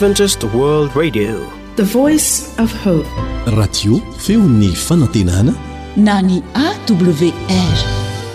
Adventist World Radio, the voice of hope. Radio feony fanantenana na ny AWR.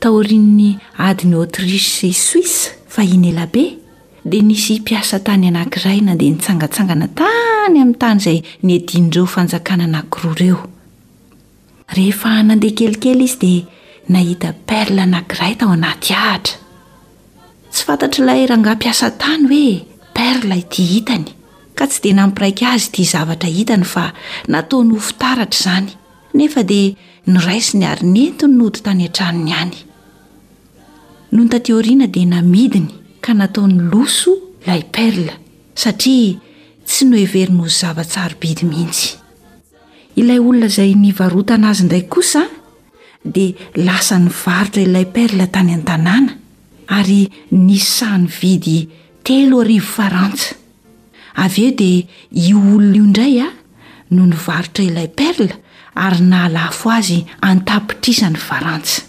taorian'ny adin'i Autrische sy Suisse fahiny ela be, dia nisy mpiasa tany anankiray nandeha nitsangantsangana tany amin'ny tany izay niadian'ireo fanjakana anankiroa ireo. Rehefa nandeha kelikely izy dia nahita perle anankiray tao anaty ahitra. Tsy fantatr'ilay rangahy mpiasa tany hoe perle ity hitany, ka tsy dia nampiraika azy ity zavatra hitany fa nataony ho fitaratra izany. Nefa dia noraisiny ary nentiny nody tany an-tranony any. Nony taty aoriana dia namidiny ka nataony loso ilay perle satria tsy noheveriny ho zava-tsarobidy mihitsy. Ilay olona izay nivarotana azy indray kosa dia lasa nivarotra ilay perle tany an-tanàna ary nisy saha nividy telo arivo farantsa. Avy eo dia io olona io indray a, no nivarotra ilay perle ary nahalafo azy an-tapitrisa ny farantsa.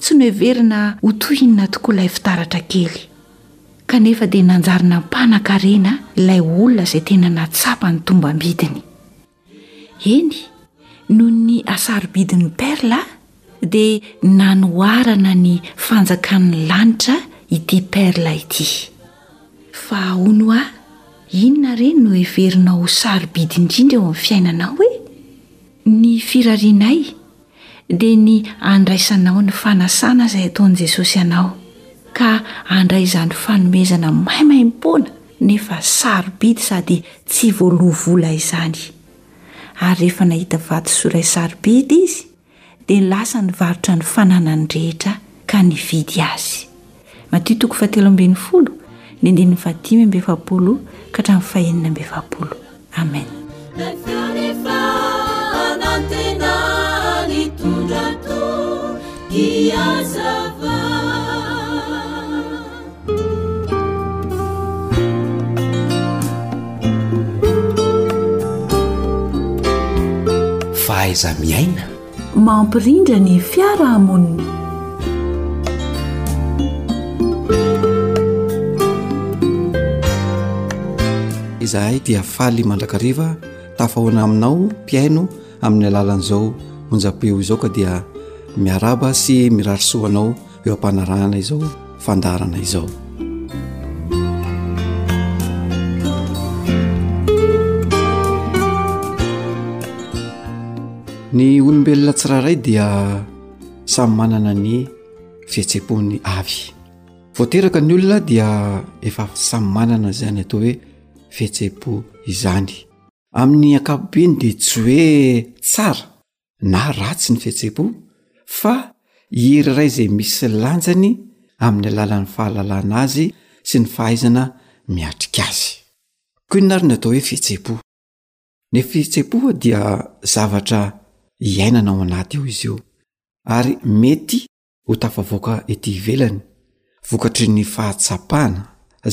Tsy noheverina ho toy inona tokoa ilay fitaratra kely. Kanefa dia nanjary nampanan-karena ilay olona izay tena nahatsapa ny tombam-bidiny. Eny, noho ny hasarobidin'ny Perla dia nanoharana ny fanjakan'ny lanitra ity Perla ity. Fa ahoana hoa, inona re no heverinao ho sarobidy indrindra eo amin'ny fiainanao e? Ny firarianay dia ny handraisanao ny fanasana izay ataon'i Jesosy anao, ka handray izany fanomezana maimaimpoana nefa sarobidy sady tsy voaloa vola izany. Ary rehefa nahita vatosoa iray sarobidy izy, dia lasa nivarotra ny fananany rehetra ka nividy azy. Matio toko fahatelo ambin'ny folo ny andininy fahadimy amby efapolo ka hatramin'ny fahenina amby efapolo. Amen. Fahaiza-miaina. Mampirindra ny fiarahamonina. Izahay dia faly mandrakariva tafahoana aminao mpihaino amin'ny alalan'izao onjam-peo izao ka dia miaraba sy mirary soa anao eo am-panarahana izao fandaharana izao. Ny olombelona tsirairay dia samy manana ny fihetsem-pony avy. Vao teraka ny olona dia efa samy manana izany atao hoe fihetsem-po izany. Amin'ny ankapobeny dia tsy hoe tsara na ratsy ny fihetsem-po fa hery iray izay misy lanjany amin'ny alalan'ny fahalalana azy sy ny fahaizana miatrika azy koa inona ary ny atao hoe fihetsem-po ny fihetsem-po dia zavatra iainana ao anaty eo izy io ary mety ho tafavoaka ety ivelany vokatry ny fahatsapana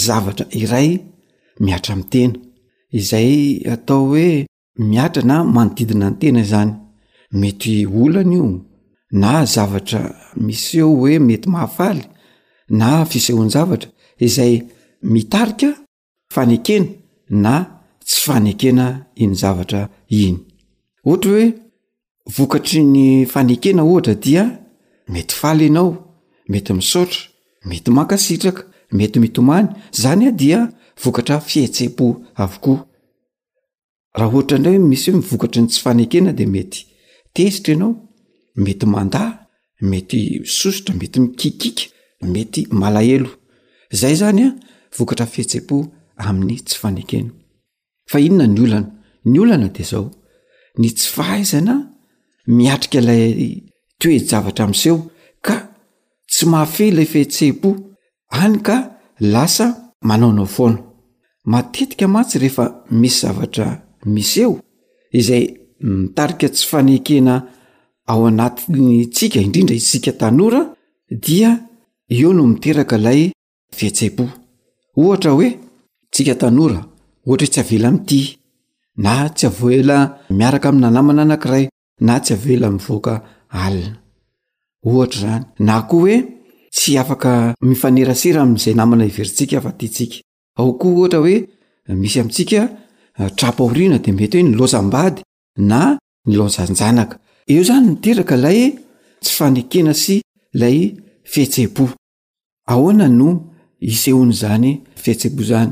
zavatra iray miatra amin'ny tena izay atao hoe Mihatra na manodidina ny tena izany. Mety olana io na zavatra miseho hoe mety mahafaly na fisehoan-javatra izay mitarika fanekena na tsy fanekena iny zavatra iny. Ohatra hoe vokatry ny fanekena ohatra dia mety faly ianao, mety misaotra, mety mankasitraka, mety mitomany, izany dia vokatra fihetsem-po avokoa. raha ohatra indray hoe misy hoe mivokatry ny tsy fanekena dia mety tezitra ianao, mety mandà, mety misosotra, mety mikikiaka, mety malahelo. Izay izany an, vokatra fihetseham-po amin'ny tsy fanekena. Fa inona ny olana? Ny olana dia izao, ny tsy fahaizana miatrika ilay toe-javatra miseho ka. Tsy mahafehy ilay fihetseham-po, hany ka lasa manaonao foana. Matetika mantsy rehefa misy zavatra miseho izay mitarika tsy fanekena ao anatintsika, indrindra isika tanora, dia eo no miteraka ilay fihetseham-po. Ohatra hoe, tsika tanora, ohatra hoe tsy avela mitia, na tsy avela miaraka amina namana anankiray. na tsy avela mivoaka alina ohatra izany na koa hoe tsy afaka mifanerasera amin'izay namana iverintsika fa tiantsika ao koa ohatra hoe misy amintsika eh, tra-paoriana dia mety hoe ny laozam-bady na ny laozan-janaka eo izany miteraka ilay tsy fanekena sy ilay fihetseham-po Ahoana no isehoan'izany fihetseham-po izany?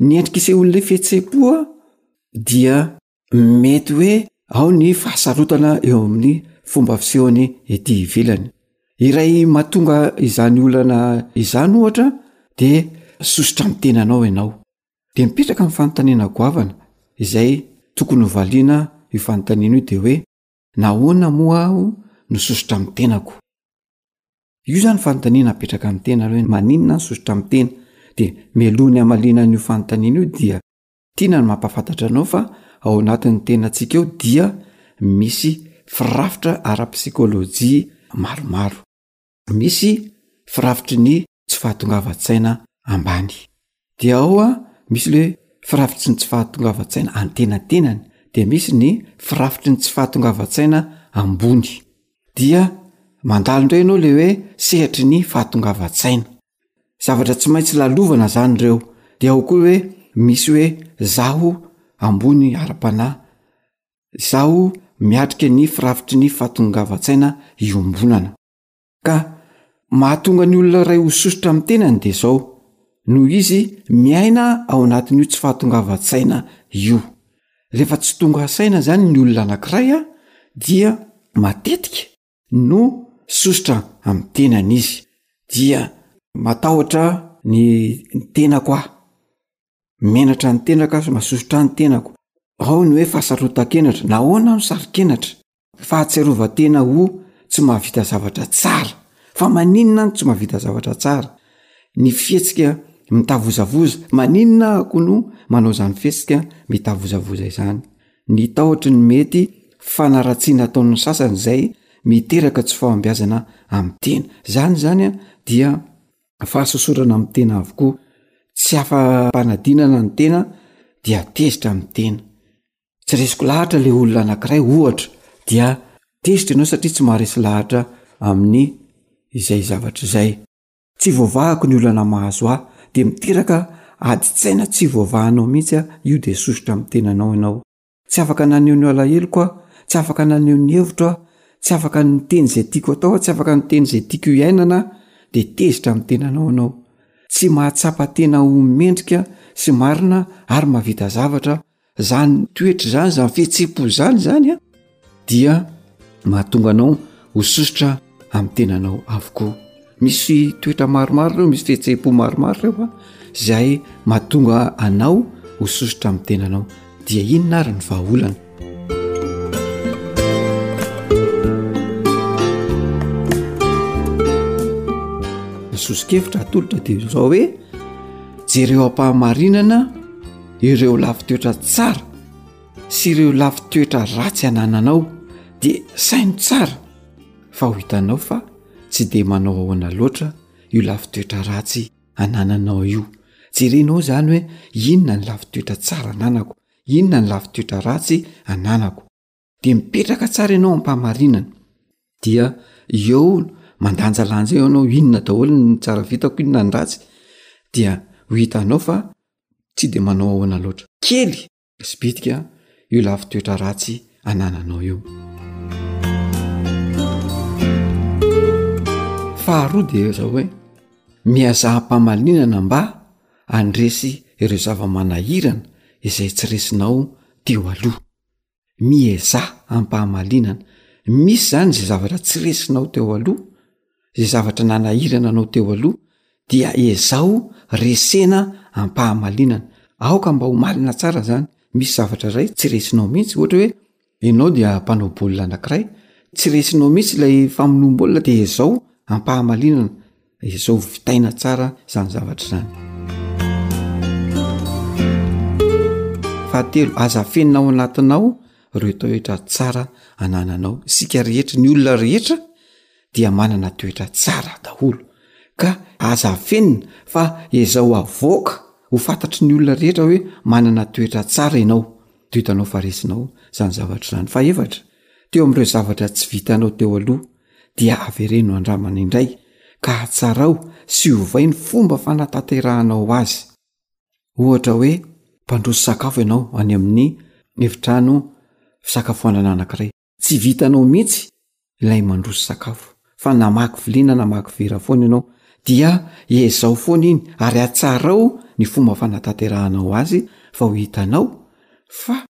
Ny endrika isehoan'ilay fihetseham-po dia mety hoe ao ny fahasarotana eo amin'ny fomba fisehoany ety ivelany. Iray mahatonga izany olana izany ohatra dia sosotra amin'ny tenanao ianao. Dia mipetraka ny fanontaniana goavana izay tokony hovaliana io fanontaniana io dia hoe Nahoana moa aho no sosotra amin'ny tenako? Io izany fanontaniana apetraka amin'ny tena hoe maninona aho sosotra amin'ny tena? Dia mialoha ny hamaliana an'io fanontaniana io dia tiana ny mampahafantatra anao fa ao anatin'ny tenantsika ao dia misy firafitra ara-psikôlôjia maromaro. misy firafitry ny tsy fahatongavan-tsaina ambany. Dia ao a, misy le firafitry ny tsy fahatongavan-tsaina antenatenany, dia misy ny firafitry ny tsy fahatongavan-tsaina ambony. Dia mandalo indray ianao le hoe sehatry ny fahatongavan-tsaina. Zavatra tsy maintsy lalovana zany ireo. Dia ao koa hoe misy hoe zaho ambony ara-panahy, Izaho miatrika ny firafitry ny fahatongavan-tsaina iombonana. Ka mahatonga ny olona iray ho sosotra amin'ny tenany dia izao, noho izy miaina ao anatin'io tsy fahatongavan-tsaina io. Rehefa tsy tonga saina izany ny olona anankiray dia matetika, no sosotra amin'ny tenany izy dia matahotra ny tenako aho menatra ny tenako azy masosotra ny tenako ao ny hoe fahasarotan-kenatra nahoana no saro-kenatra fahatsiarovan-tena ho tsy mahavita zavatra tsara fa maninona no tsy mahavita zavatra tsara ny fihetsika mitavozavoza maninona ako no manao izany fihetsika mitavozavoza izany ny tahotry ny mety fanaratsiana ataon'ny sasany izay miteraka tsy fahombiazana amin'ny tena. Izany izany dia fahasosorana amin'ny tena avokoa. Tsy afa-panadinana ny tena dia tezitra amin'ny tena. Tsy resiko lahatra ilay olona anankiray ohatra dia tezitra ianao satria tsy maharesy lahatra amin'ny izay zavatra izay. Tsy voavahako ny olana mahazo ahy dia miteraka adin-tsaina tsy voavahanao mihitsy aho io dia sosotra amin'ny tenanao ianao. Tsy afaka naneho ny alaheloko aho, tsy afaka naneho ny hevitro aho, tsy afaka niteny izay tiako atao aho, tsy afaka niteny izay tiako hiainana aho dia tezitra amin'ny tenanao ianao. Tsy mahatsapa tena ho mendrika sy marina ary mahavita zavatra aho Zany toetra zany zany fihetsem-po zany zany a dia mahatonga anao ho sosotra amin'ny tenanao avokoa. Misy toetra maromaro ireo misy fihetsem-po maromaro ireo a izay mahatonga anao ho sosotra amin'ny tenanao. Dia inona ary ny vahaolana? Ny soso-kevitra atolotra dia izao hoe jereo am-pahamarinana. ireo lavi-toetra tsara sy ireo lavi-toetra ratsy anananao dia saino tsara fa ho hitanao fa tsy dia manao ahoana loatra io lavi-toetra ratsy anananao io jerenao izany hoe inona ny lavi-toetra tsara ananako inona ny lavi-toetra ratsy ananako de mipetraka tsara ianao ampahamarinana dia eo mandanjalanja eo ianao inona daholo ny tsara vitako inona ny ratsy dia ho hitanao fa tsy de manao ahoana loatra kely sy bitika io lavi toetra ratsy anananao io faharoa de eo zao hoe mihazaha-pamalinana mba andresy ireo zava-manahirana izay tsy resinao teo aloha miezaha am-pahamalinana. Misy izany izay zavatra tsy resinao teo aloha, izay zavatra nanahirana anao teo aloha, dia ezaho resena am-pahamalinana. Aoka mba ho malina tsara izany. Misy zavatra iray tsy resinao mihitsy, ohatra hoe ianao dia mpanao baolina anankiray, tsy resinao mihitsy ilay famonoam-baolina dia ezao am-pahamalinana. Ezao vitaina tsara izany zavatra izany. Fahatelo, aza afenina ao anatinao ireo toetra tsara anananao. Isika rehetra, ny olona rehetra dia manana toetra tsara daholo ka aza afenina fa ezao avoaka ho fantatry ny olona rehetra hoe manana toetra tsara ianao. De hitanao fa resinao izany zavatra izany. Fahefatra, teo amin'ireo zavatra tsy vitanao teo aloha. dia avereno handramana indray ka hatsarao sy ovay ny fomba fanatanterahanao azy. Ohatra hoe mpandroso sakafo ianao any amin'ny efitrano fisakafoanana anankiray. Tsy vitanao mihitsy ilay mandroso sakafo fa namaky viliana namaky vera foana ianao dia ezao foana iny ary atsarao ny fomba fanatanterahanao azy vao hitanao fa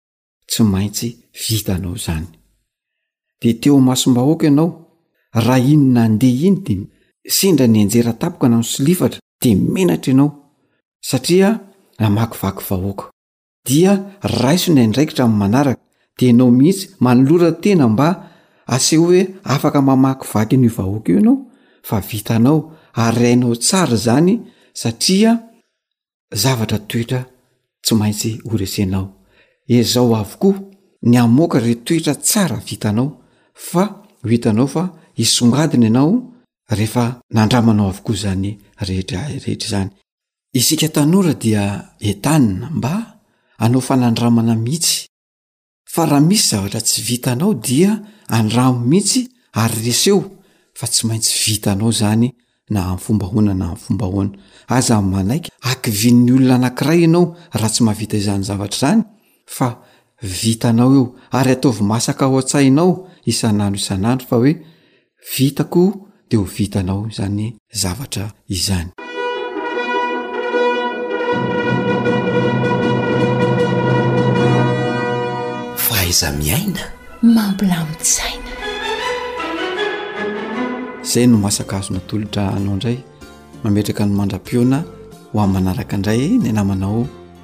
tsy maintsy vitanao izany de teo amasom-bahoaka ianao raha iny nandeha iny de sendra ny anjera tapoka na misolifatra de menatra ianao satria namakivaky vahoaka dia raiso ny andraikitra amin'ny manaraka de ianao mihitsy manolora tena mba aseho hoe afaka mamakivaky an'io vahoaka io ianao fa vitanao ary hainao tsara izany satria zavatra toetra tsy maintsy horesenao ezao avokoa ny hamoaka ireo toetra tsara vitanao fa ho hitanao fa hisongadina ianao rehefa nandramanao avokoa izany rehetra rehetra izany isika tanora dia entanina mba hanao fanandramana mihitsy fa raha misy zavatra tsy vitanao dia andramo mihitsy ary reseho fa tsy maintsy vitanao zany na am fomba hoana na am fomba hoana aza am manaiky akivin'ny olona anankiray ianao raha tsy mahavita izany zavatra zany fa vitanao eo ary ataovy masaka ao an-tsainao isan'andro isan'andro fa hoe vitako dia ho vitanao izany zavatra izany. Fahaiza miaina mampilamin-tsaina. Izay no masaka azo natolotra anao indray, mametraka ny mandra-piona ho amin'ny manaraka indray ny namanao.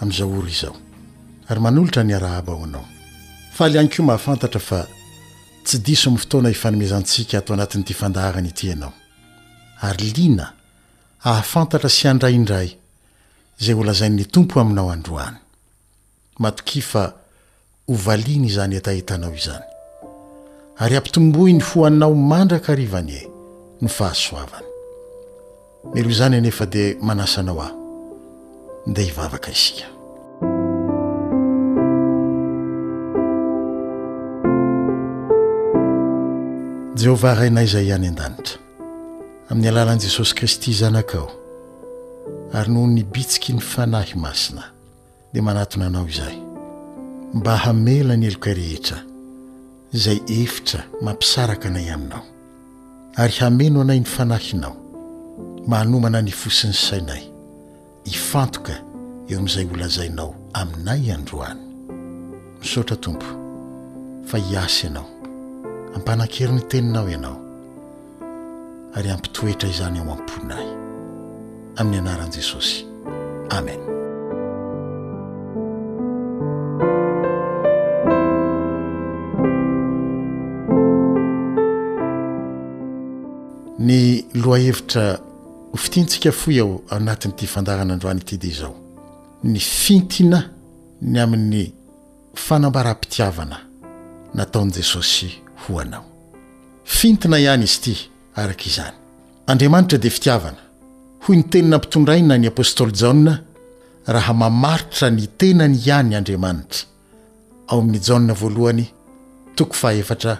amin'izao ora izao ary manolotra ny arahaba ho anao. Faly ihany koa mahafantatra fa tsy diso amin'ny fotoana ifanomezantsika ato anatin'ity fandaharana ity ianao. Ary liana hahafantatra sy handray indray izay holazain'ny Tompo aminao androany. Matokia fa ho valiany izany hetahetanao izany, ary hampitomboiny ho anao mandrakariva anie ny fahasoavany. Mialoha izany anefa dia manasa anao aho, ndeha hivavaka isika. Jehovah Rainay izay any an-danitra, amin'ny alalan'i Jesosy Kristy Zanakao, ary noho ny bitsiky ny Fanahy Masina, dia manatona anao izahay mba hamela ny heloka rehetra izay efitra mampisaraka anay aminao ary hameno anay ny fanahinao mba hanomana ny fo sy ny sainay hifantoka eo amin'izay holazainao aminay androany. Misaotra Tompo fa hiasa ianao. Ampanan-kery ny teninao ianao. ary hampitoetra izany ao am-ponay. Amin'ny anaran'i Jesosy. Amen. Ny lohahevitra ho fitintsika fohy ao anatin'ity fandarana androany ity dia izao. Ny fintina ny amin'ny Fanambaram-pitiavana nataon'i Jesosy ho anao. Fintina ihany izy ity, araka izany. Andriamanitra dia fitiavana. Hoy ny teny nampitondraina ny apostoly Jaona, Raha mamaritra ny tenany ihany Andriamanitra. Ao amin'ny Jaona voalohany, toko fahaefatra,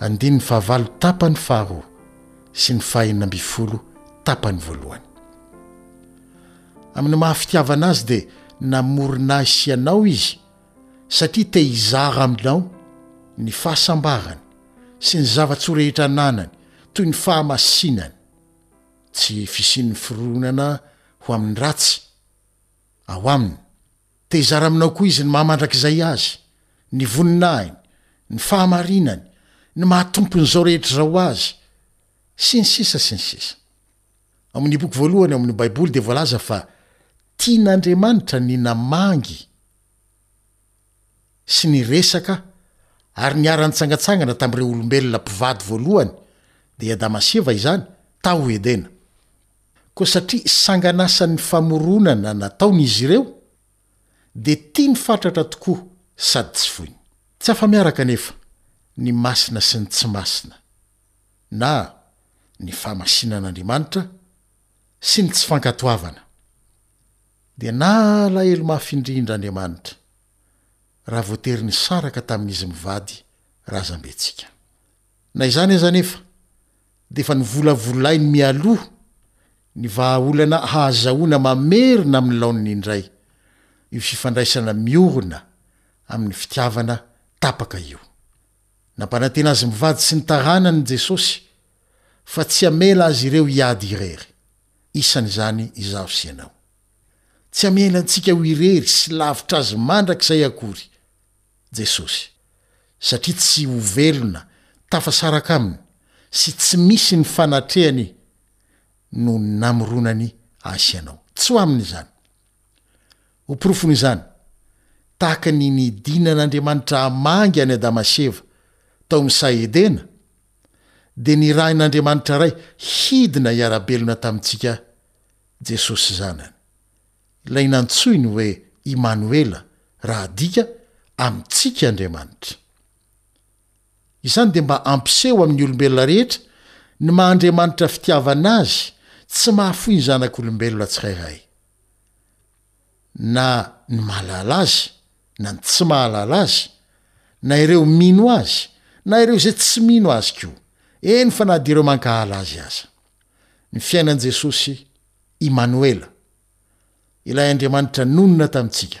andininy fahavalo tapany faharoa sy ny fahenina ambin'ny folo tapany voalohany. Amin' ny maha fitiavana azy dia namorona ahy sy anao izy satria te hizara aminao ny fahasambarany sy ny zava-tsoa rehetra ananany toy ny fahamasinany, tsy fisian' ny fironana ho amin' ny ratsy ao aminy, te hizara aminao koa izy ny maha mandrakizay azy, ny voninahiny, ny fahamarinany, ny maha tompon' izao rehetra izao azy, sy ny sisa sy ny sisa. Amin'ny boky voalohany ao amin'ny Baiboly dia voalaza fa tian'Andriamanitra ny namangy sy niresaka ary niara-nitsangantsangana tamin'ireo olombelona mpivady voalohany, dia i Adama sy Eva izany, tao Edena. Koa satria sanganasan'ny famoronana nataony izy ireo, dia tiany fatratra tokoa sady tsy foiny. Tsy afa-miaraka anefa ny masina sy ny tsy masina. na ny fahamasinan'Andriamanitra sy ny tsy fankatoavana. Dia nalahelo mafy indrindra Andriamanitra raha voatery nisaraka tamin'izy mivady razambentsika. Na izany aza anefa, dia efa novolavolainy mialoha ny vahaolana hahazahoana mamerina amin'ny laoniny indray io fifandraisana miorina amin'ny fitiavana tapaka io. Nampanantena azy mivady sy ny taranany Jesosy fa tsy hamela azy ireo hiady irery. Isan'izany izaho sy ianao. Tsy hamela antsika ho irery sy lavitra azy mandrakizay akory Jesosy, satria tsy ho velona tafasaraka aminy sy tsy misy ny fanatrehany no namoronany ahy sy ianao. Tsy ho aminy izany. Ho porofon'izany, tahaka ny nidinan'Andriamanitra hamangy an'i Adama sy Eva tao amin'ny saha Edena, dia nirahin'Andriamanitra Ray hidina hiara-belona tamintsika Jesosy Zanany, ilay nantsoiny hoe Imanoela, raha adika, Amintsika Andriamanitra. Izany dia mba hampiseho amin'ny olombelona rehetra ny maha-Andriamanitra fitiavana azy tsy mahafoy ny zanak'olombelona tsirairay. na ny mahalala azy na ny tsy mahalala azy, na ireo mino azy na ireo izay tsy mino azy koa, eny fa na dia ireo mankahala azy aza. Ny fiainan'i Jesosy, Imanoela, ilay Andriamanitra nonina tamintsika.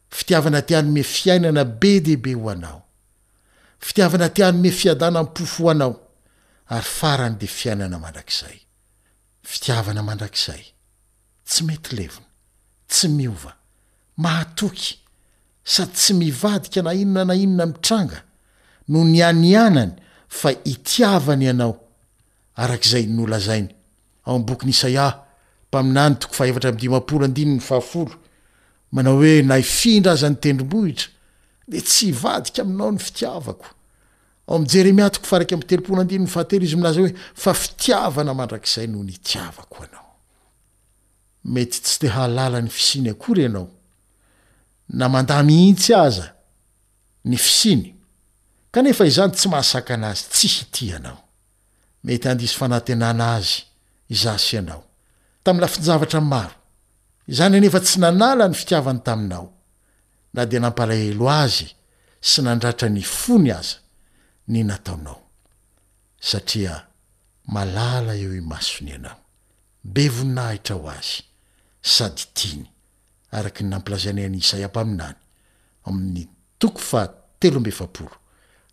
Fitiavana te hanome fiainana be dia be ho anao. Fitiavana te hanome fiadanam-po ho anao. Ary farany dia fiainana mandrakizay. Fitiavana mandrakizay. Tsy mety levona. Tsy miova. Mahatoky. Sady tsy mivadika na inona na inona mitranga. No nianianany fa hitiavany ianao. araka izay nolazainy ao amin'ny bokin'i Isaia, mpaminany, toko fahefatra amby dimampolo, andininy fahafolo, manao hoe, Na hifindra aza ny tendrombohitra, dia tsy hivadika aminao ny fitiavako. Ao amin'ny Jeremia, toko fahairaika amby telopolo, andininy fahatelo, izy milaza hoe, Fa fitiavana mandrakizay no nitiavako anao. Mety tsy te-hahalala ny fisiany akory ianao, na mandà mihitsy aza, ny fisiany, kanefa izany tsy mahasakana azy tsy hitia anao. Mety handiso fanantenana azy izaho sy ianao, tamin'ny lafin-javatra maro. Izany anefa tsy nanala ny fitiavany taminao, na dia nampalahelo azy sy nandratra ny fony aza ny nataonao, satria malala eo imasony ianao. Be voninahitra ho azy, sady tiany, araka ny nampilazainy an'i Isaia mpaminany, amin'ny toko faha telo amby efapolo,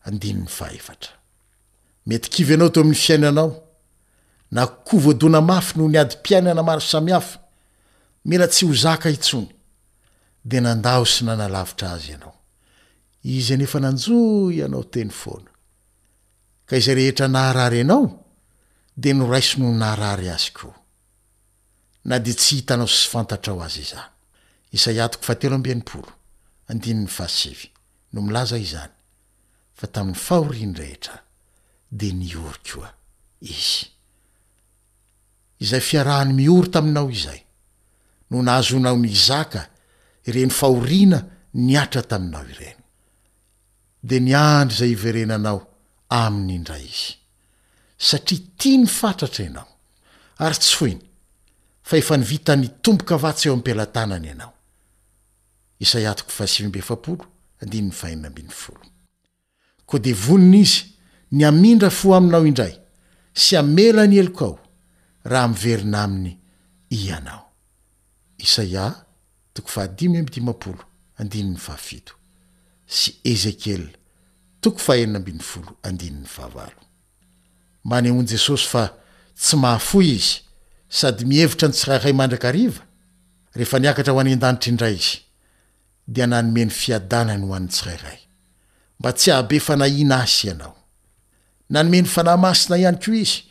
andininy faha efatra. Mety kivy ianao teo amin'ny fiainanao, na koa voadona mafy noho ny adim-piainana maro samihafa, mila tsy ho zaka intsony, dia nandao sy nanalavitra Azy ianao. Izy anefa nanjo ianao teny foana. Ka izay rehetra naharary anao, dia noraisiny ho narary Azy koa. Na dia tsy hitanao sy fantatrao aza izany. Isaia toko fahatelo amby enimpolo, andininy fahasivy, no milaza izany, Fa tamin'ny fahoriany rehetra dia niory koa Izy. Izay fiarahany miory taminao izay, no nahazoanao nizaka ireny fahoriana nihatra taminao ireny. Dia niandry izay hiverenanao Aminy indray izy. satria tiany fatratra ianao ary tsy foiny fa efa nivitan'ny tombokavatsa eo am-pelatanany ianao. Isaia toko fahasivy amby efapolo andininy fahenina ambin'ny folo. Koa dia vonona Izy ny hamindra fo aminao indray sy hamela ny helokao raha miverina Aminy ianao. Isaia, toko fahadimy amby dimampolo, andininy fahafito, sy Ezekiela, toko fahenina ambin'ny folo, andininy fahavalo. Manehoan'i Jesosy fa tsy mahafoy izy sady mihevitra ny tsirairay mandrakariva, rehefa niakatra ho any an-danitra indray izy, dia nanome ny fiadanany ho an'ny tsirairay, mba tsy hahabe fanahiana ahy sy ianao. Nanome ny Fanahy Masina ihany koa Izy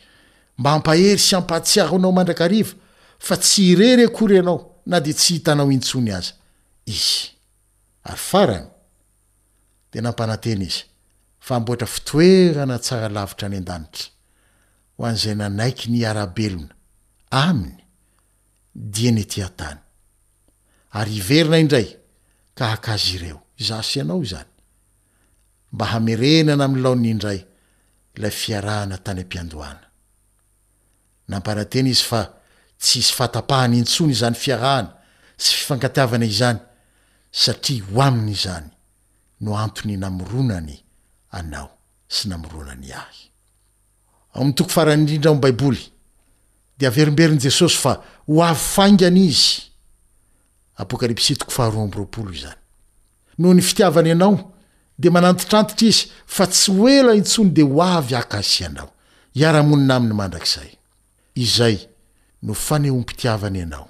mba hampahery sy hampahatsiaro anao mandrakariva fa tsy irery akory ianao na dia tsy hitanao intsony aza Izy. Ary farany, dia nampanantena Izy fa hamboatra fitoerana tsara lavitra any an-danitra ho an'izay nanaiky ny hiara-belona Aminy dieny ety an-tany. Ary hiverina indray ka haka azy ireo. Izaho sy ianao izany. mba hamerenana amin'ny laoniny indray ilay fiarahana tany am-piandohana. Nampanantena izy fa tsy hisy fahatapahana intsony izany fiarahana sy fifankatiavana izany, satria ho aminy izany no antony namoronany anao sy namoronany ahy. Ao amin'ny toko farany indrindra ao amin'ny Baiboly, dia averimberin'i Jesosy fa ho avy faingana izy, Apokalypsy toko faharoa amby roapolo izany. Noho ny fitiavany anao, dia manantitrantitra izy fa tsy ho ela intsony dia ho avy haka sy ianao, hiara-monina aminy mandrakizay. Izay no fanehoam-pitiavany anao,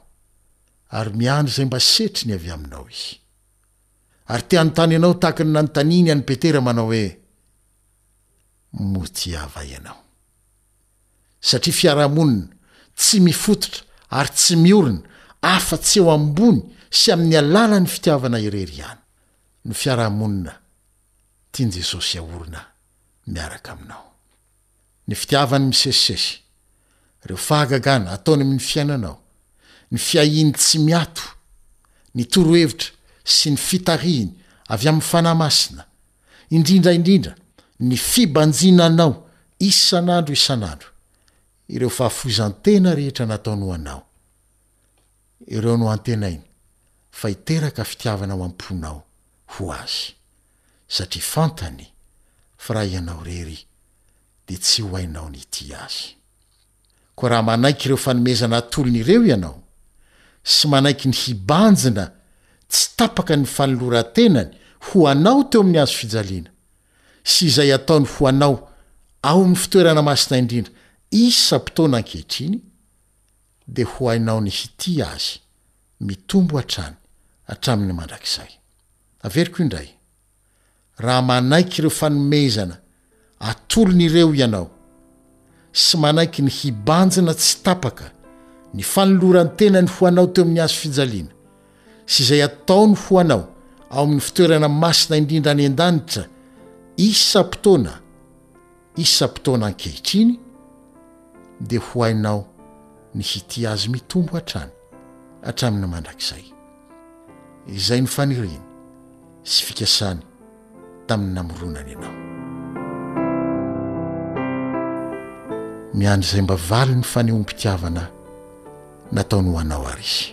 ary miandry izay mba setriny avy aminao izy. Ary te-hanontany anao tahaka ny nanontaniany an'i Petera manao hoe, Motiava ianao. Satria fiarahamonina tsy mifototra ary tsy miorina afa-tsy eo ambony sy amin'ny alalan'ny fitiavana irery ihany no fiarahamonina tian'i Jesosy haorina miaraka aminao. Ny fitiavany misesisesy. ireo fahagagana ataony amin'ny fiainanao, ny fiahiany tsy miato, ny torohevitra sy ny fitarihiny avy amin'ny Fanahy Masina, indrindra indrindra ny fibanjina anao isan'andro isan'andro, ireo fahafoizan-tena rehetra nataony ho anao. Ireo no antenainy fa hiteraka fitiavana ao am-ponao ho azy, satria fantany fa raha ianao irery dia tsy ho hainao ny hitia azy. Koa raha manaiky ireo fanomezana atolony ireo ianao, sy manaiky ny hibanjina tsy tapaka ny fanoloran-tenany ho anao teo amin'ny hazo fijaliana, sy izay ataony ho anao ao amin'ny fitoerana masina indrindra isam-potoana ankehitriny, dia ho hainao ny hitia Azy mitombo hatrany hatramin'ny mandrakizay. Averiko indray, raha manaiky ireo fanomezana atolony ireo ianao sy manaiky ny hibanjina tsy tapaka ny fanoloran-tenany ho anao teo amin'ny Hazo fijaliana sy izay ataony ho anao ao amin'ny fitoerana masina indrindra any an-danitra isam-potoana isam-potoana ankehitriny, dia ho hainao ny hitia Azy mitombo hatrany, hatramin'ny mandrakizay. Izay no faniriany sy fikasany tamin'ny namoronany anao. Miandry izay mba valin'ny fanehoam-pitiavana nataony ho anao àry Izy.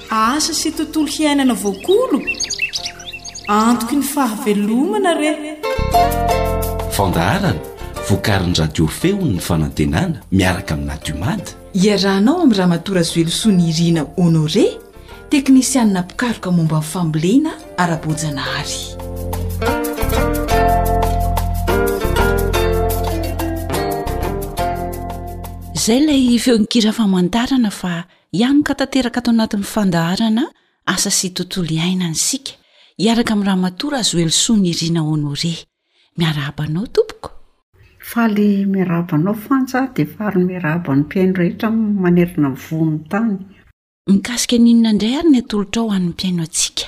Asa sy tontolo hiainana voakolo? Antoky ny fahavelomana re! Fandaharana vokarin'ny Radio Feon'ny Fanantenana miaraka amin'ny Nadiomad. Iarahanao amin'i Ramatoa Razoelosoa Nirina Honoré, teknisianina mpikaroka momba ny fambolena ara-boajanahary. Izay ilay feon-kira famantarana fa Hianoka tanteraka ato anatin'ny fandaharana Asa sy Tontolo Iainana isika, hiaraka amin'i Ramatoa Razoelisoa Nirina Honoré. Miarahaba anao, tompoko. Faly miarahaba anao Fanja dia faly miarahaba ny mpihaino rehetra manerana ny vohon'ny tany. Mikasika ny inona indray ary ny atolotrao ho an'ny mpihaino antsika?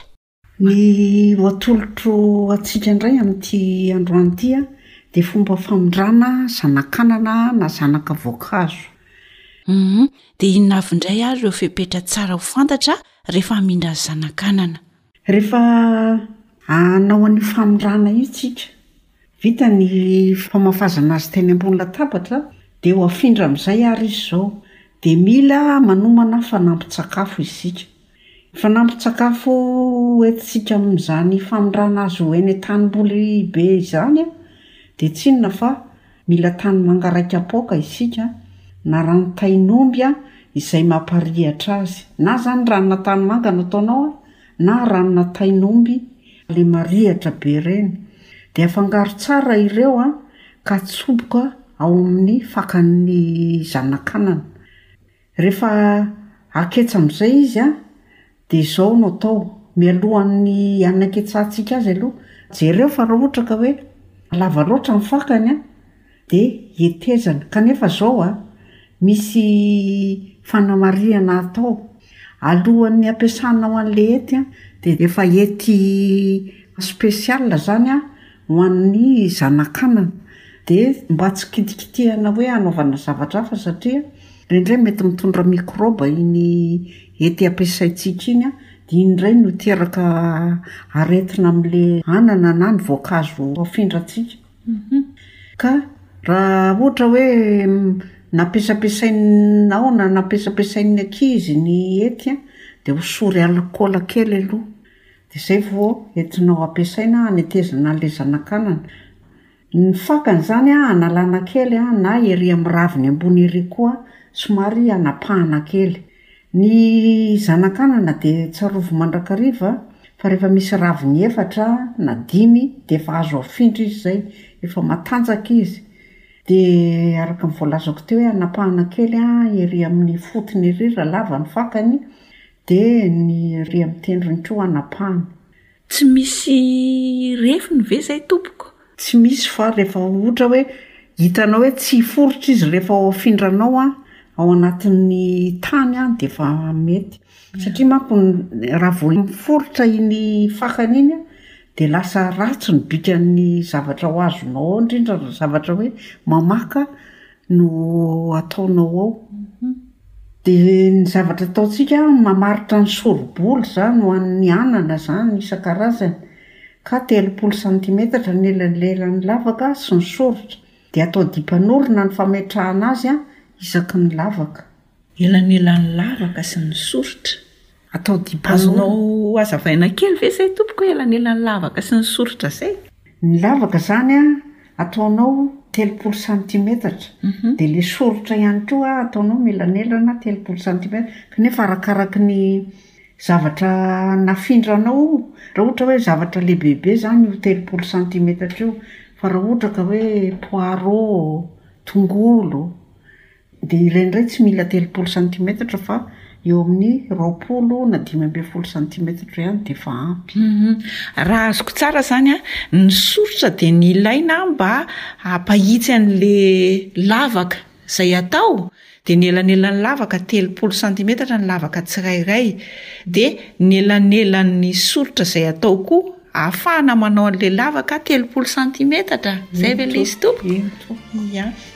Ny ho atolotro antsika indray amin'ity androany ity dia fomba famindrana zanakanana na zanaka voankazo. Humm, dia inona avy indray ary ireo fepetra tsara ho fantatra rehefa hamindra zanakanana? Rehefa hanao an'io famindrana io tsika. Vita ny famafazana azy teny ambony latabatra dia ho afindra amin'izay ary izy izao. Dia mila manomana fanampin-tsakafo isika. Ny fanampin-tsakafo hoentintsika amin'izany famindrana azy ho eny an-tanimboly be izany dia tsy inona fa mila tanimanga iraika am-paoka isika na ranon-tain'omby izay mamparihatra azy. Na izany ranona tanimanga no ataonao an! na ranona tain'omby le marihatra be reny de afangaro tsara ireo an ka atsoboka ao amin'ny fakan'ny zanakanana refa aketsa amizay izy an de zao no atao mialohan'ny anaketsahantsika azy aloha jereo fa raha ohatra ka hoe lava loatra ny fakany an Dia hetezany. Kanefa izao an, misy fanamarihana hatao. Alohan'ny hampiasanao an'ilay hety an, dia efa hety spécial izany an, ho an'ny zanak'anana. Dia mba tsy kitikitihana hoe hanaovana zavatra hafa satria indraindray mety mitondra mikraoba iny hety ampiasaintsika iny an, dia iny indray no hiteraka aretina amin'ilay anana na ny voankazo afindrantsika. Ka raha ohatra hoe nampiasampiasainao na nampiasampiasain'ny ankizy ny hety an, dia hosory alikaola kely aloha. Dia izay vao entinao ampiasaina hanetezana an'ilay zanakanana. Ny fakany izany an, analana kely na ery amin'ny raviny ambony ery koa somary anapahana kely. Ny zanak'anana dia tsarovy mandrakariva fa rehefa misy raviny efatra na dimy dia efa azo afindra izy izay, efa matanjaka izy. Dia araka ny voalazako teo hoe anapahana kely ery amin'ny fotony ery raha lava ny fakany dia ny ery amin'ny tendrony koa anapahana. Tsy misy refiny ve izay tompoko? Tsy misy fa rehefa ohatra hoe hitanao hoe tsy hiforitra izy rehefa ao afindranao an, ao anatin'ny tany an dia efa mety. Satria manko raha vao miforitra iny fakany iny an dia lasa ratsy ny bikan'ny zavatra ho azonao ao indrindra ny zavatra hoe mamaka no ataonao ao dia ny zavatra ataontsika mamaritra ny sori-boly izany ho an'ny anana izany isan-karazany ka telopolo santimetatra ny elan'lelan'ny lavaka sy ny soritra dia atao dipanorona ny fametrahana azy isaky ny lavaka. Elanelan'ny lavaka sy ny soritra. Atao dipôma. Azonao hazavaina kely ve izay tompoko hoe elanelan'ny lavaka sy ny soritra izay? Ny lavaka izany an, ataonao telopolo santimetatra, dia ilay soritra ihany koa an, ataonao mihelanelana telopolo santimetatra, kanefa arakaraky ny zavatra nafindranao io, raha ohatra hoe zavatra lehibebe izany io telopolo santimetatra io, fa raha ohatra ka hoe poireaux, tongolo, Dia ireny indray tsy mila telopolo santimetatra fa eo amin'ny roapolo na dimy ambin'ny folo santimetatra ihany dia efa ampy. Raha azoko tsara izany an, ny soritra dia ny ilaina mba hampahitsy an'ilay lavaka izay atao dia ny elanelan'ny lavaka telopolo santimetatra ny lavaka tsirairay, dia ny elanelan'ny soritra izay atao koa ahafahana manao an'ilay lavaka telopolo santimetatra, izay ve ilay izy tompoko? Eny tompoko. Ia.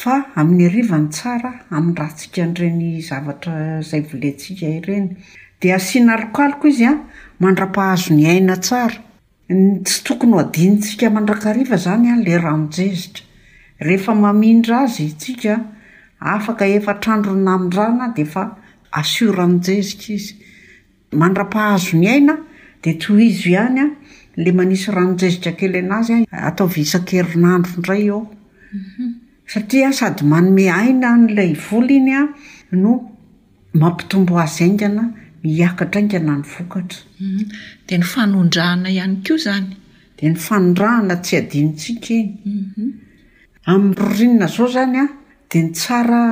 Fa amin'ny hariva ny tsara hamindratsika an'ireny zavatra izay volentsika ireny. Dia asiana alokaloka izy an, mandra-pahazo ny aina tsara. Ny tsy tokony ho adinontsika mandrakariva izany an ilay rano zezika. Rehefa mamindra azy isika an, afaka efatra andro ny namindrana dia efa assuran'ny zezika izy. Mandra-pahazo ny aina dia tohizo ihany le manisy ranon-jezika kely anazy a! ataovy isan-kerinandro indray eo satria sady manome aina an'ilay vola iny a! no mampitombo azy haingana hiakatra haingana ny vokatra. Dia ny fanondrahana ihany koa izany. Dia ny fanondrahana tsy adinontsika iny. Amin'ny ririnina izao izany a! Dia ny tsara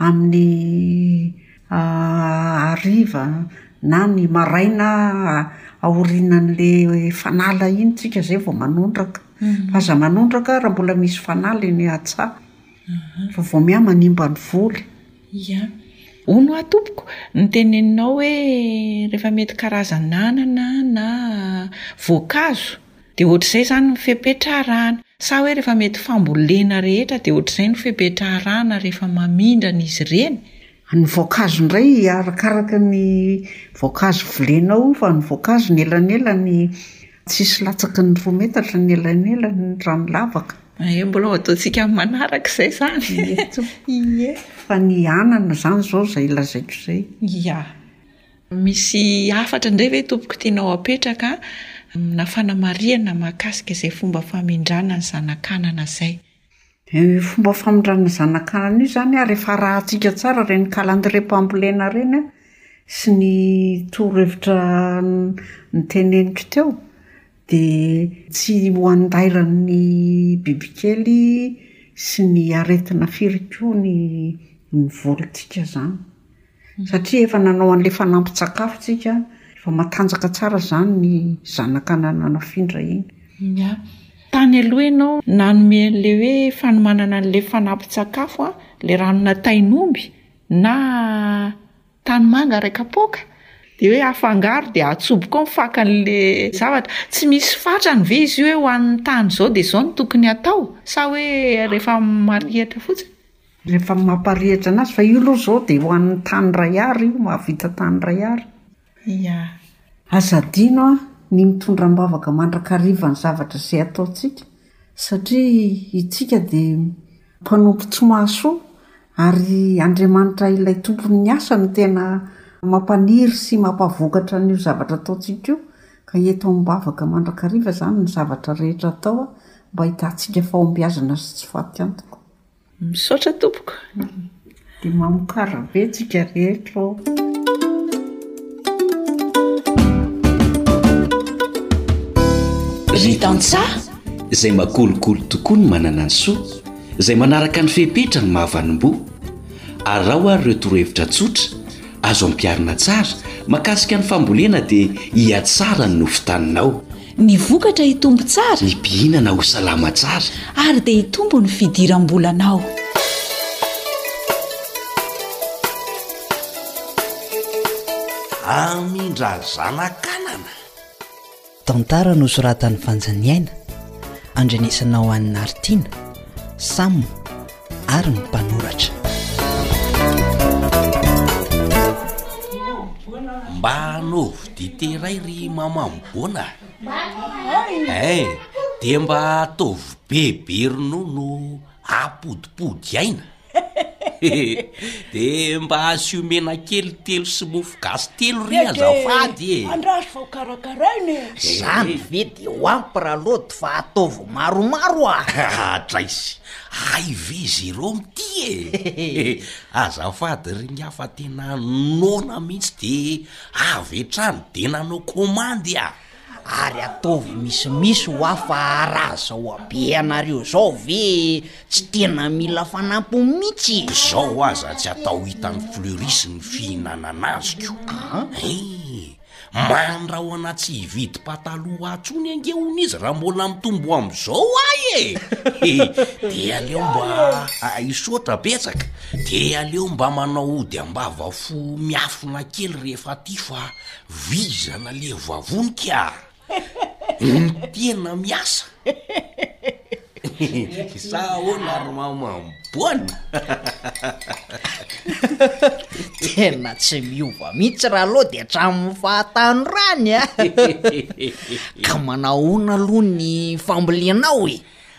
amin'ny hariva na ny maraina aorianan'ilay fanala iny tsika izay vao manondraka. Fa aza manondraka raha mbola misy fanala eny an-tsaha. Fa vao miha manimba ny voly. Ia. Hono hoa tompoko, ny teneninao hoe rehefa mety karazan'anana na voankazo. Dia ohatr'izay izany ny fepetra arahana. Sa hoe rehefa mety fambolena rehetra dia ohatr'izay no fepetra arahana rehefa mamindrana izy ireny? Ny voankazo indray arakaraka ny voankazo volenao fa ny voankazo ny elanelany tsisy latsaky ny roa metatra ny elanelany raha ny lavaka. Ie mbola ho ataontsika amin'ny manaraka izay izany. Ie tompoko. Ie. Fa ny anana izany izao izay lazaiko izay. Ia. Misy hafatra indray ve tompoko tianao hapetraka amina fanamarihana mahakasika izay fomba famindrana ny zanakanana izay? Io fomba famindrana ny zanakanana io izany ary efa arahantsika tsara ireny kalandriam-pambolena ireny sy ny torohevitra noteneniko teo dia tsy ho andairan'ny bibikely sy ny aretina firy koa ny volintsika izany. satria efa nanao an'ilay fanampin-tsakafo tsika, efa matanjaka tsara izany ny zanaka nanafindra iny. Miah. Tany aloha ianao nanome an'ilay hoe fanomanana an'ilay fanampin-tsakafo an, ilay ranona tain'omby na tanimanga iray kapoaka, dia hoe afangaro dia atsoboka ao ny fakan'ilay zavatra. Tsy misy fatrany ve izy io hoe ho an'ny tany izao dia izao no tokony hatao sa hoe rehefa marihitra fotsiny? Rehefa mamparehitra anazy fa io aloha izao dia ho an'ny tany iray Ar io, mahavita tany iray Ar. Ia. Aza adino ny mitondra am-bavaka mandrakariva ny zavatra izay ataontsika satria itsika dia mpanompo tsy mahasoa ary Andriamanitra ilay tompon'ny asa no tena mampaniry sy mampavokatra an'io zavatra ataontsika io ka eto am-bavaka mandrakariva izany ny zavatra rehetra atao mba hitantsika fahombiazana sy tsy fatiantoka. Misaotra tompoko. Dia mamokarra be tsika rehetra ô. Ry tantsaha izay makolikoly tokoa ny manana ny soa, izay manaraka ny fepetra ny mahavanim-boa. Araho ary ireo torohevitra tsotra azo ampiharina tsara mahakasika ny fambolena dia hihatsara ny nofon-taninao. Ny vokatra hitombo tsara. Ny mpihinana ho salama tsara. Ary dia hitombo ny fidiram-bolanao. Amindra Zanakanana. Tantara nosoratan'i Vanja Niaina, andrenesana ho an'i Nartiana, Sam. ary ny mpanoratra. Mba hanaovy dite iray ry maman Bona eh, dia mba ataovy be be ronono apodipody aina dia mba asio mena kely telo sy mofo gasy telo ry azafady e. Andraso vao karakaraina e. Zany ve dia ho ampy ralody fa ataovy maromaro ah. Adraisy. Hay ve izy ireo mitia e! Azafady ry ingahy fa tena noana mihitsy dia avy hatrany dia nanao komandy aho. Ary ataovy misimisy hoa fa raha izao habeanareo izao ve tsy tena mila fanampiny mihitsy e! Izao aza tsy atao hitan'ny fleuris ny fihinanana azoko. An? Eh! Mandrahona tsy hividy pataloha intsony ange hono izy raha mbola mitombo amin'izao ahy e! he! dia aleo mba hisaotra betsaka, dia aleo mba manao ody am-bava fo miafina kely rehefa aty fa vizana le vavony ka! ny tena miasa sa ahoana ry mamamboana tena tsy miova mihitsy raha loha dia hatramin'ny fahatanorany a ka manahoana aloha ny fambolenao e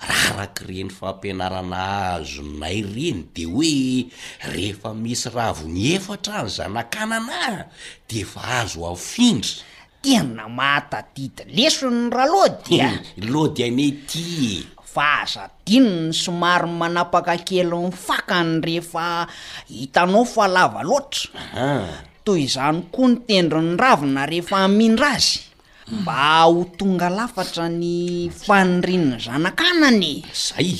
Raha araka ireny fampianarana azonay ireny dia hoe rehefa misy raviny efatra ny zanakanana dia efa azo afindra. Tena mahatadidy lesony ny Ralody a! Lody anie ity e! Fa aza adino ny somary manapaka kely ny fakany rehefa hitanao fa lava loatra. Toy izany koa ny tendron'ny ravina rehefa hamindra azy. Mba ho tonga lafatra ny fanirian'ny zanak'anany e! Zay!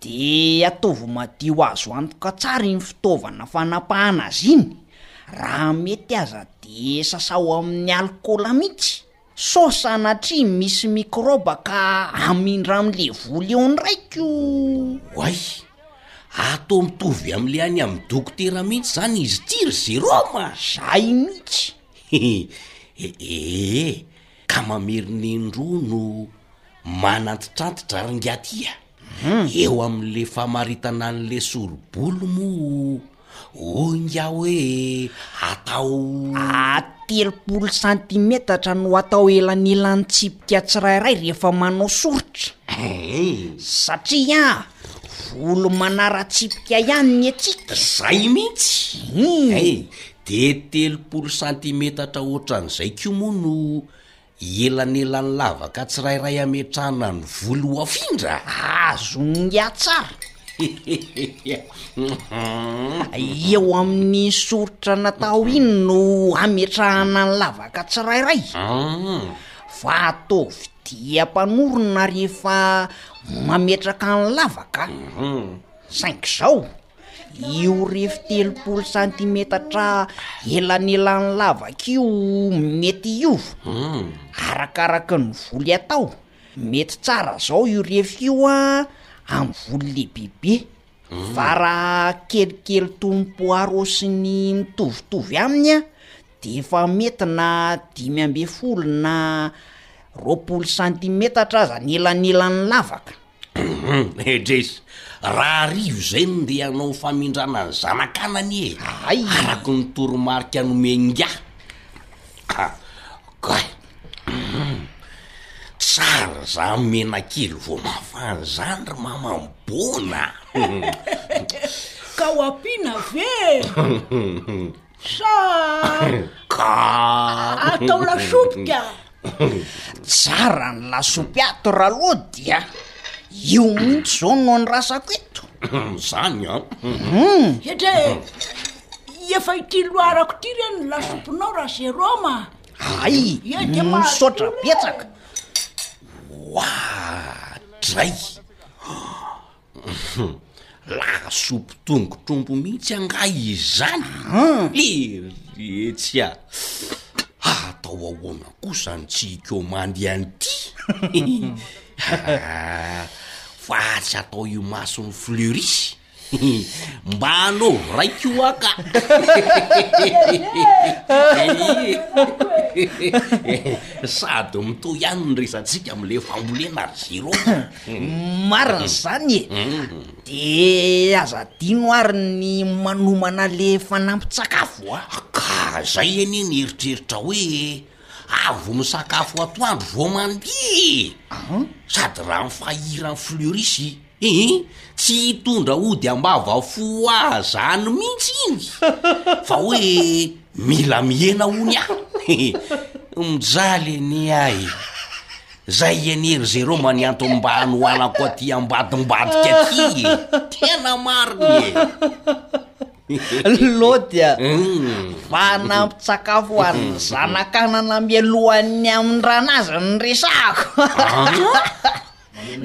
Dia ataovy madio azo antoka tsara iny fitaovana fanapahana azy iny, raha mety aza dia sasaho amin'ny alikaola mihitsy sao sanatria misy mikraoba ka hamindra amin'le voly eo ndraiky oh! Oay! Atao mitovy amin'le any amin'ny dokotera mihitsy zany izy ity ry Jérôme a! Zay mihitsy! Hehe, ee, ka mamerina indroa no manantitrantitra ary ngiahy ty a! eo amin'le famaritana an'le sori-bolo moa hoy ngiahy hoe atao. Telopolo santimetatra no atao elanelan'ny tsipika tsirairay rehefa manao soritra, satria an, volo manara-tsipika ihany ny antsika. Zay mihitsy! Ee, De telopolo santimetatra hoatran'izay koa moa no ielanelany lavaka tsirairay ametrahana ny voly ho afindra? Azon'ny ahy tsara. Eo amin'iny soritra natao iny no ametrahana ny lavaka tsirairay. Fa ataovy diam-panorona rehefa mametraka ny lavaka. Saingy izao. Io refy telopolo santimetatra elanelan'ny lavaka io mety hiova, hmm. arakaraka ny voly atao. Mety tsara zao io refy io a amin'ny voly lehibebe, hmm. fa raha kelikely toy ny poaro sy ny mitovitovy aminy a, de efa mety na dimy amby folo na roapolo santimetatra aza ny elanelan'ny lavaka. Hum-hum-eh Jeso, raha arivo izay no ndeha hanao famindrana ny zanakanany e! Hay! Araka ny toromarika nomen'ingahy. Ah, kay! Hum-hum! Tsara izany menakely vao mafana izany ry mamam-boana! Ka ho ampiana ve? Hum-hum-hum! Sa atao lasopy ka? Tsara ny lasopy ato ra lody a! Io mihitsy zao no andrasako eto. Zany an! Hum! Hetra e! Efa ity loharako ity re ny lasopinao ra Jérôme a! Ay! Misaotra betsaka! Oadray! Humm! Lasopy tongotr'omby mihitsy angaha izany? Eretsia! Hatao ahoana kosa ny tsy hikomandy an'ity? Haa! Fa tsy atao imason'ny fleurisy? Mba anaovy ray koa ka! Sady mitohy ihany ny resatsika amin'ilay fambolena ry Zero. Marina zany e! De aza adino ary ny manomana le fanampin-tsakafo a! Ka zay anie ny eritreritra hoe avy misakafo atoandro vao mandeha sady raha ny fahiran'i Fleuris ee, tsy hitondra ody am-bava fo ho ahy zany mihitsy iny fa hoe mila mihena hono aho ee! Mijaly anie aho e! Zay iany e ry zereo mba ny antony mba hanohanako aty ambadimbadika aty e! Tena marina e! Lôdy a! Fanampin-tsakafo ho an'ny zanak'anana mialohan'ny hamindran'azy no resahako!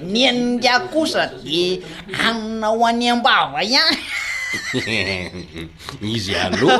Ny an'ingahy kosa de hanina ho any am-bava ihany! Izy alou!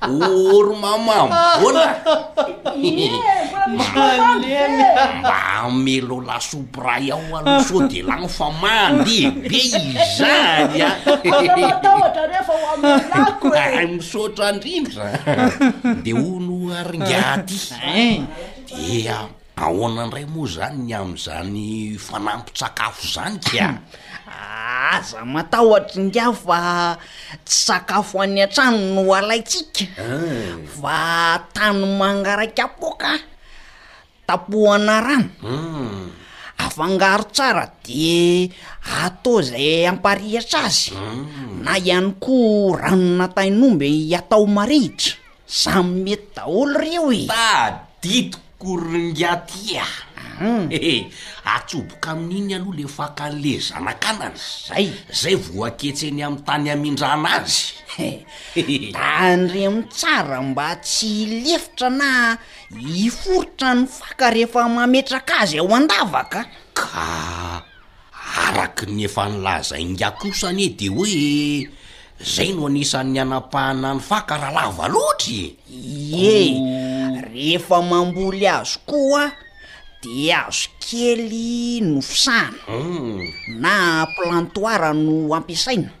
Ory mamam bola Mba amelo lasopy ray ao aloha sao de lany fa mandeha be izany a Ay misaotra ndrindra de hono ary ngiahy ty dia Ahoana indray moa izany ny amin'izany fanampin-tsakafo izany ka? Aza matahotra ingahy fa tsy sakafo any an-trano no alaintsika fa tanimanga iray kapoaka tapohana rano, afangaro tsara dia atao izay hamparihitra azy na ihany koa ranona tain'omby atao marihitra. Samy mety daholo reo e! Tadidiko ry ngiaty a! Ehe, atsoboka amin'iny aloha le fakan'le zanak'anana, zay, zay vao aketsy eny amin'ny tany hamindrana azy. Tandremo tsara mba tsy hilefitra na hiforitra ny faka rehefa mametraka azy ao an-davaka a! Ka. Araky ny efa nolazain'ingahy kosa anie de hoe zay no anisan'ny hanapahana ny faka raha lava loatra e! Ie, rehefa mamboly hazo koa de hazo kely no fisahana na plantoire no ampiasaina.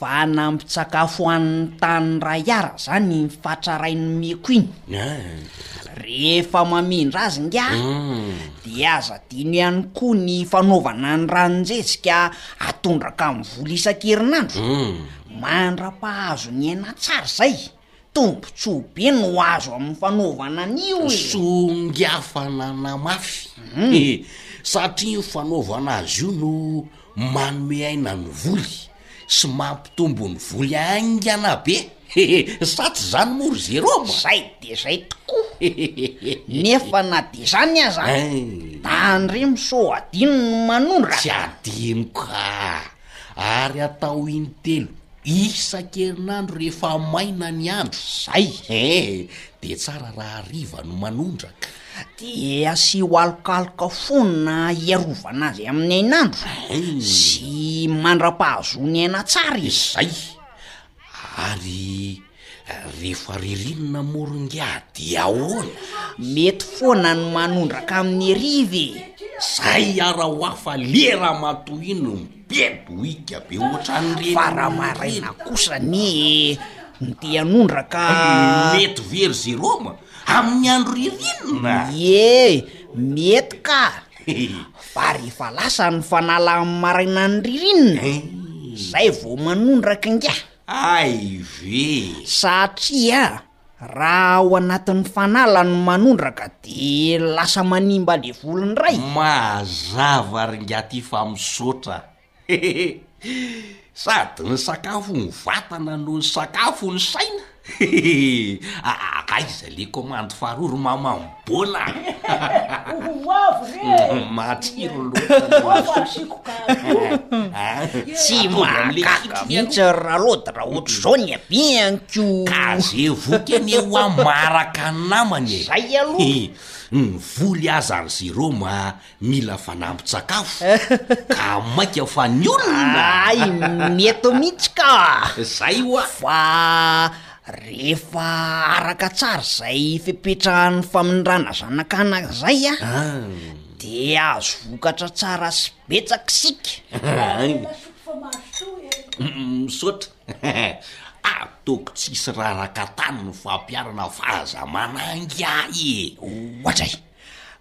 Vanampin-tsakafo an'ny tany Rayar zany iny fatra rain'i Meko iny. Rehefa mamindra azy ingahy dia aza adino ihany koa ny fanaovana ny ranon-jejika atondraka amin'ny vola isan-kerinandro mandra-pahazo ny aina tsara izay. Tombontsoa be no azo amin'ny fanaovana an'io e! Songafanana mafy e! Satria io fanaovana azy io no manome aina ny voly sy mampitombo ny voly haingana be e! Sa tsy izany moa ry Jérôme? Izay dia izay tokoa e! Nefa na dia izany aza, da an-dry Misaoa adino ny manondraka! Tsy adinoko aa! Ary atao intelo isan-kerinandro rehefa maina ny andro, zay eh! De tsara raha hariva no manondraka. De asio alokaloka fonona hiarovana azy amin'ny hainandro sy mandra-pahazoany aina tsara e! Zay! Ary rehefa ririnina moron-giahy dia ahoana? Mety foana ny manondraka amin'ny heriva e! Zay ara ho ahy fa le ramatoa iny no be bohika be ohatran'ireny. Fa raha maraina kosa anie e, ny te hanondraka. Mety very zeroma amin'ny andro ririnina? Ie, mety ka! Fa rehefa lasa ny fanala amin'ny marainan'ny ririnina, eh. zay vao manondraka ingahy. Ay ve? Satria raha ao anatin'ny fanala no manondraka de lasa manimba le volo indray. Mazava ry ngaty fa misaotra. Hehehe! Sady ny sakafo ny vatana no ny sakafo ny saina? Hehehe! Aa aiza le commande faharoa ry maman bona a! Ho avy re e! Matsiro loatra ny Ho avy lasopy. asiako gaby. Tsy mahagaga mihitsy ry Ralody raha ohatr'izao ny habeanko. Ka ze voky anie hoa maraka ny namany e! Zay aloha. Ny voly aza ry Jérôme a! Mila fanambin-tsakafo ka mainka fa ny olona Ay, mety mihitsy ka! Zay ho'a! Fa rehefa araka tsara izay fepetrahan'ny famindrana zanak'anaka izay an, de azo vokatra tsara sy betsaka isika. Misaotra! Ataoko tsisy raraka tany ny fampiharana fa aza manangy ahy e! Ohatr'ay!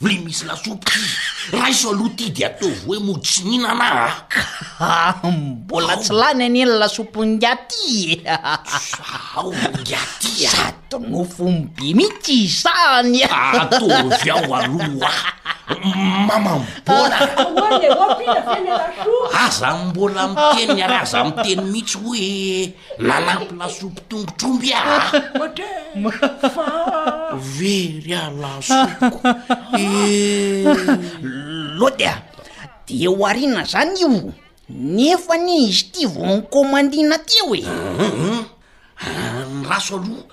Ve misy lasopy? Raiso aloha ty de ataovy hoe mody tsy mihinana a! Ah, mbola tsy lany anie ny lasopin-giaty e! Zahao ny giaty a! Sady nofony be mihitsy izany a! Ataovy ao aloha a! Mamam-bola! Ahoana e, ohatr'inona ve ny lasopy? Aza mbola miteny ary aza miteny mihitsy hoe. Nanampy lasopy tongotr'omby aho fa very aho lasopiko ee. Lody a! Dia ho ariana zany io nefa anie izy ity vao nokomandina teo e! Andraso aloha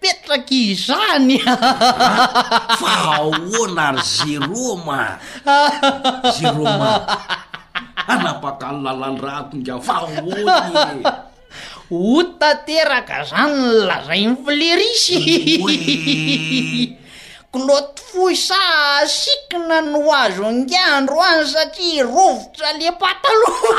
Petraka izany a! Ah! Fa ahoana ary Jerôma a! Jerôma a! Hanapaka ny lalan-drako ingahy fa ahoana e! Ho tanteraka zany ny lazain'i Flerisy e! Kilaoty fohy sa sikina no azo ingahy androany satria rovitra le pataloha!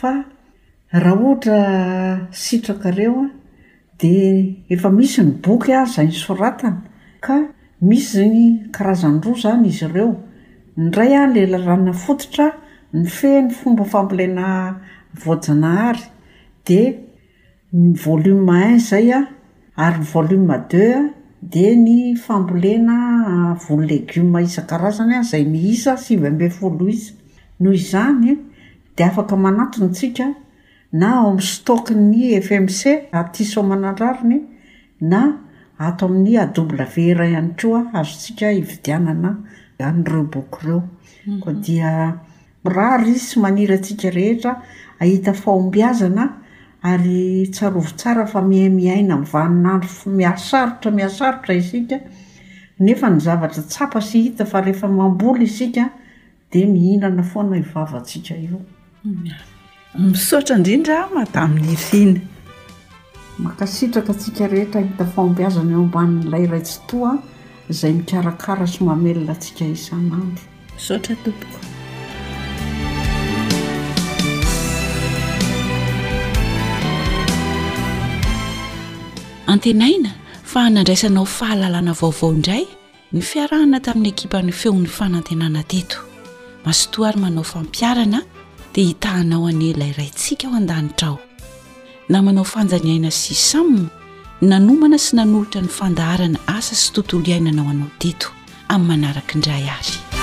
Fa raha ohatra sitrakareo dia efa misy ny boky ary izay nosoratana ka misy karazany roa izany izy ireo, ny iray ilay lalàna fototra mifehy ny fomba fambolena voajanahary dia ny volume un izay an, ary ny volume deux an, dia ny fambolena voly legioma isan-karazany an, izay miisa sivy ambin'ny folo isa. Noho izany, dia afaka manatona isika na ao amin'ny stock-n'ny FMC aty Soamanandrariny na ato amin'ny AWR ihany koa azontsika ividianana an'ireo boky ireo. Koa dia Mirary izy sy maniry antsika rehetra hahita fahombiazana ary tsarovy tsara fa miha-miaina amin'ny vanin'andro mihasarotra mihasarotra isika nefa ny zavatra tsapa sy hita fa rehefa mamboly isika dia mihinana foana io vavantsika io. Misaotra indrindra Madame Nirina. Mankasitraka antsika rehetra hahita fahombiazana eo ambanin'ilay Ray Tsitoha izay mikarakara sy mamelona antsika isan'andro. Misaotra tompoko. Antenaina fa hanandraisanao fahalalana vaovao indray Ny fiarahana tamin'ny ekipan'ny Feon'ny Fanantenana teto Mazotoa ary manao fampiharana dia hitahanao anie ilay Raintsika ao an-danitra ao. Namanao Fanja Ny Aina sy Sam nanomana sy nanolotra ny fandaharana asa sy tontolo iainana ho anao teto amin'ny manaraka indray ary.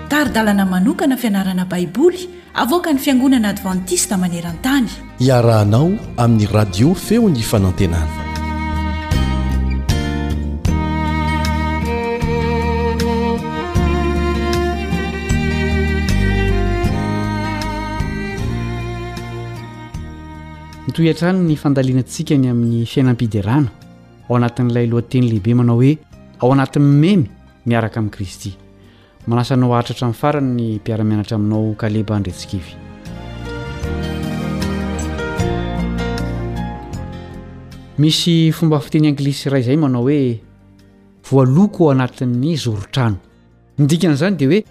Tari-dalana manokana fianarana Baiboly avoakan'ny Fiangonana Advantista maneran-tany. Iarahanao amin'ny Radio Feon'ny Fanantenana. Mitohy hatrany ny fandalinantsika ny amin'ny fiainam-piderana ao anatin'ilay lohateny lehibe manao hoe ao anatin'ny memy miaraka amin'i Kristy. Manasa anao haharitra hatramin'ny farany ny mpiara-mianatra aminao Kaleba Andriantsikivy. Misy fomba fiteny anglisy iray izay manao hoe voaloko ao anatin'ny zoron-trano. Ny dikan'izany dia hoe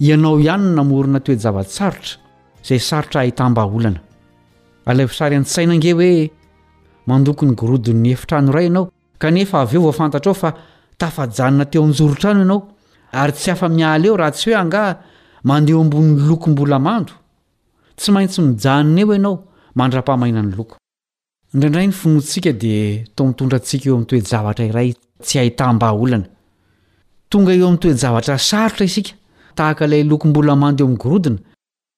ianao ihany no namorona toe-java-tsarotra izay sarotra ahitam-bahaolana. Alaivo sary an-tsaina ange hoe mandoko ny gorodon'ny efitrano iray ianao Kanefa avy eo vao fantatrao fa tafajanona teo an-joron-trano ianao, ary tsy afa-miala eo raha tsy hoe angaha mandeha eo ambonin'ny loko mbola mando? Tsy maintsy mijanona eo ianao mandra-pahamainan'ny loko. Indraindray ny finoantsika dia toa mitondra antsika eo amin'ny toe-javatra iray tsy ahitam-bahaolana. Tonga eo amin'ny toe-javatra sarotra isika, tahaka ilay loko mbola mando eo amin'ny gorodona,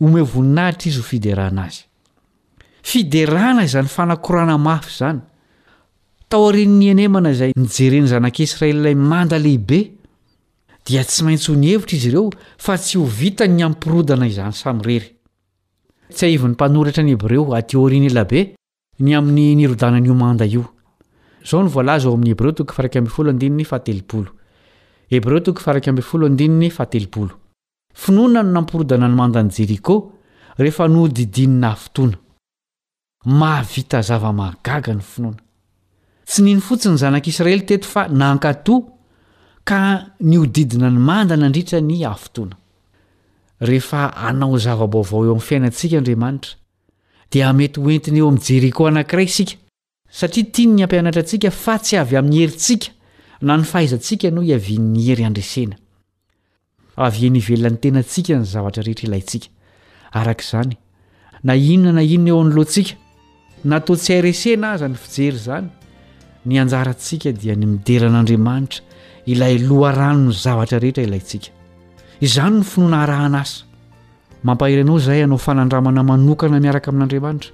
Omeo voninahitra izy ho fiderana azy. Fiderana izany fanakorana mafy izany! Taorian'ny henemana izay nijeren'ny zanak'Israely ilay manda lehibe, dia tsy maintsy ho nihevitra izy ireo fa tsy ho vitany ny hampirodana izany samirery. Tsiahivin'ny mpanoratra ny Hebreo aty aoriana ela be ny amin'ny nirodanan'io manda io. Izao no voalaza ao amin'ny Hebreo toko faha-iraika ambin'ny folo andininy faha-telopolo. Hebreo toko faha-iraika ambin'ny folo andininy faha-telopolo. Finoana no nampirodana ny mandan'i Jeriko rehefa nohodidinina hafitoana. Mahavita zava-mahagaga ny finoana. Tsy nino fotsiny ny Zanak'Israely teto fa nankatò ka nihodidina ny manda nandritra ny hafitoana. Rehefa hanao zava-baovao eo amin'ny fiainantsika Andriamanitra, dia mety hoentiny eo amin'ny Jeriko anankiray isika. Satria tiany ny hampianatra antsika fa tsy avy amin'ny herintsika na ny fahaizantsika no iavian'ny hery handresena. Avy eny ivelan'ny tenantsika ny zavatra rehetra ilaintsika. Araka izany, na inona na inona eo anoloantsika, na toa tsy hay resena aza ny fijery izany, ny anjarantsika dia ny midera an'Andriamanitra, ilay loharanon'ny zavatra rehetra ilaintsika. Izany no finoana arahana asa. Mampahery anao izahay hanao fanandramana manokana miaraka amin'Andriamanitra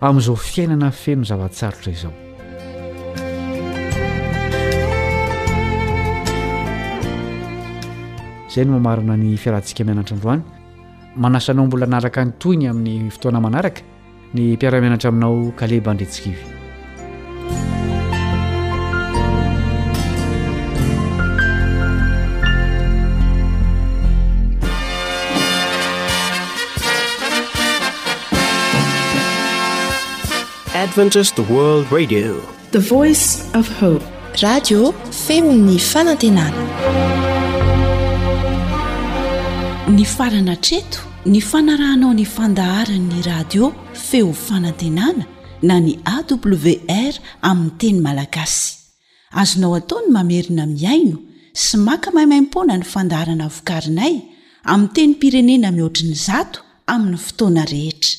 amin'izao fiainana feno zava-tsarotra izao. Izay no mamarana ny fialantsika mianatra androany. Manasa anao mbola hanaraka ny tohiny amin'ny fotoana manaraka. ny mpiara-mianatra aminao kaleba andretsikivy adventist world radio The voice of hope. Radio feon'ny fanantenana. Nifarana hatreto ny fanarahanao ny fandaharan'ny radio feo fanantenana na ny AWR amin'ny teny malagasy. Azonao atao ny mamerina mihaino sy maka maimaimpoana ny fandaharana vokarinay amin'ny tenim-pirenena mihoatry ny zato amin'ny fotoana rehetra.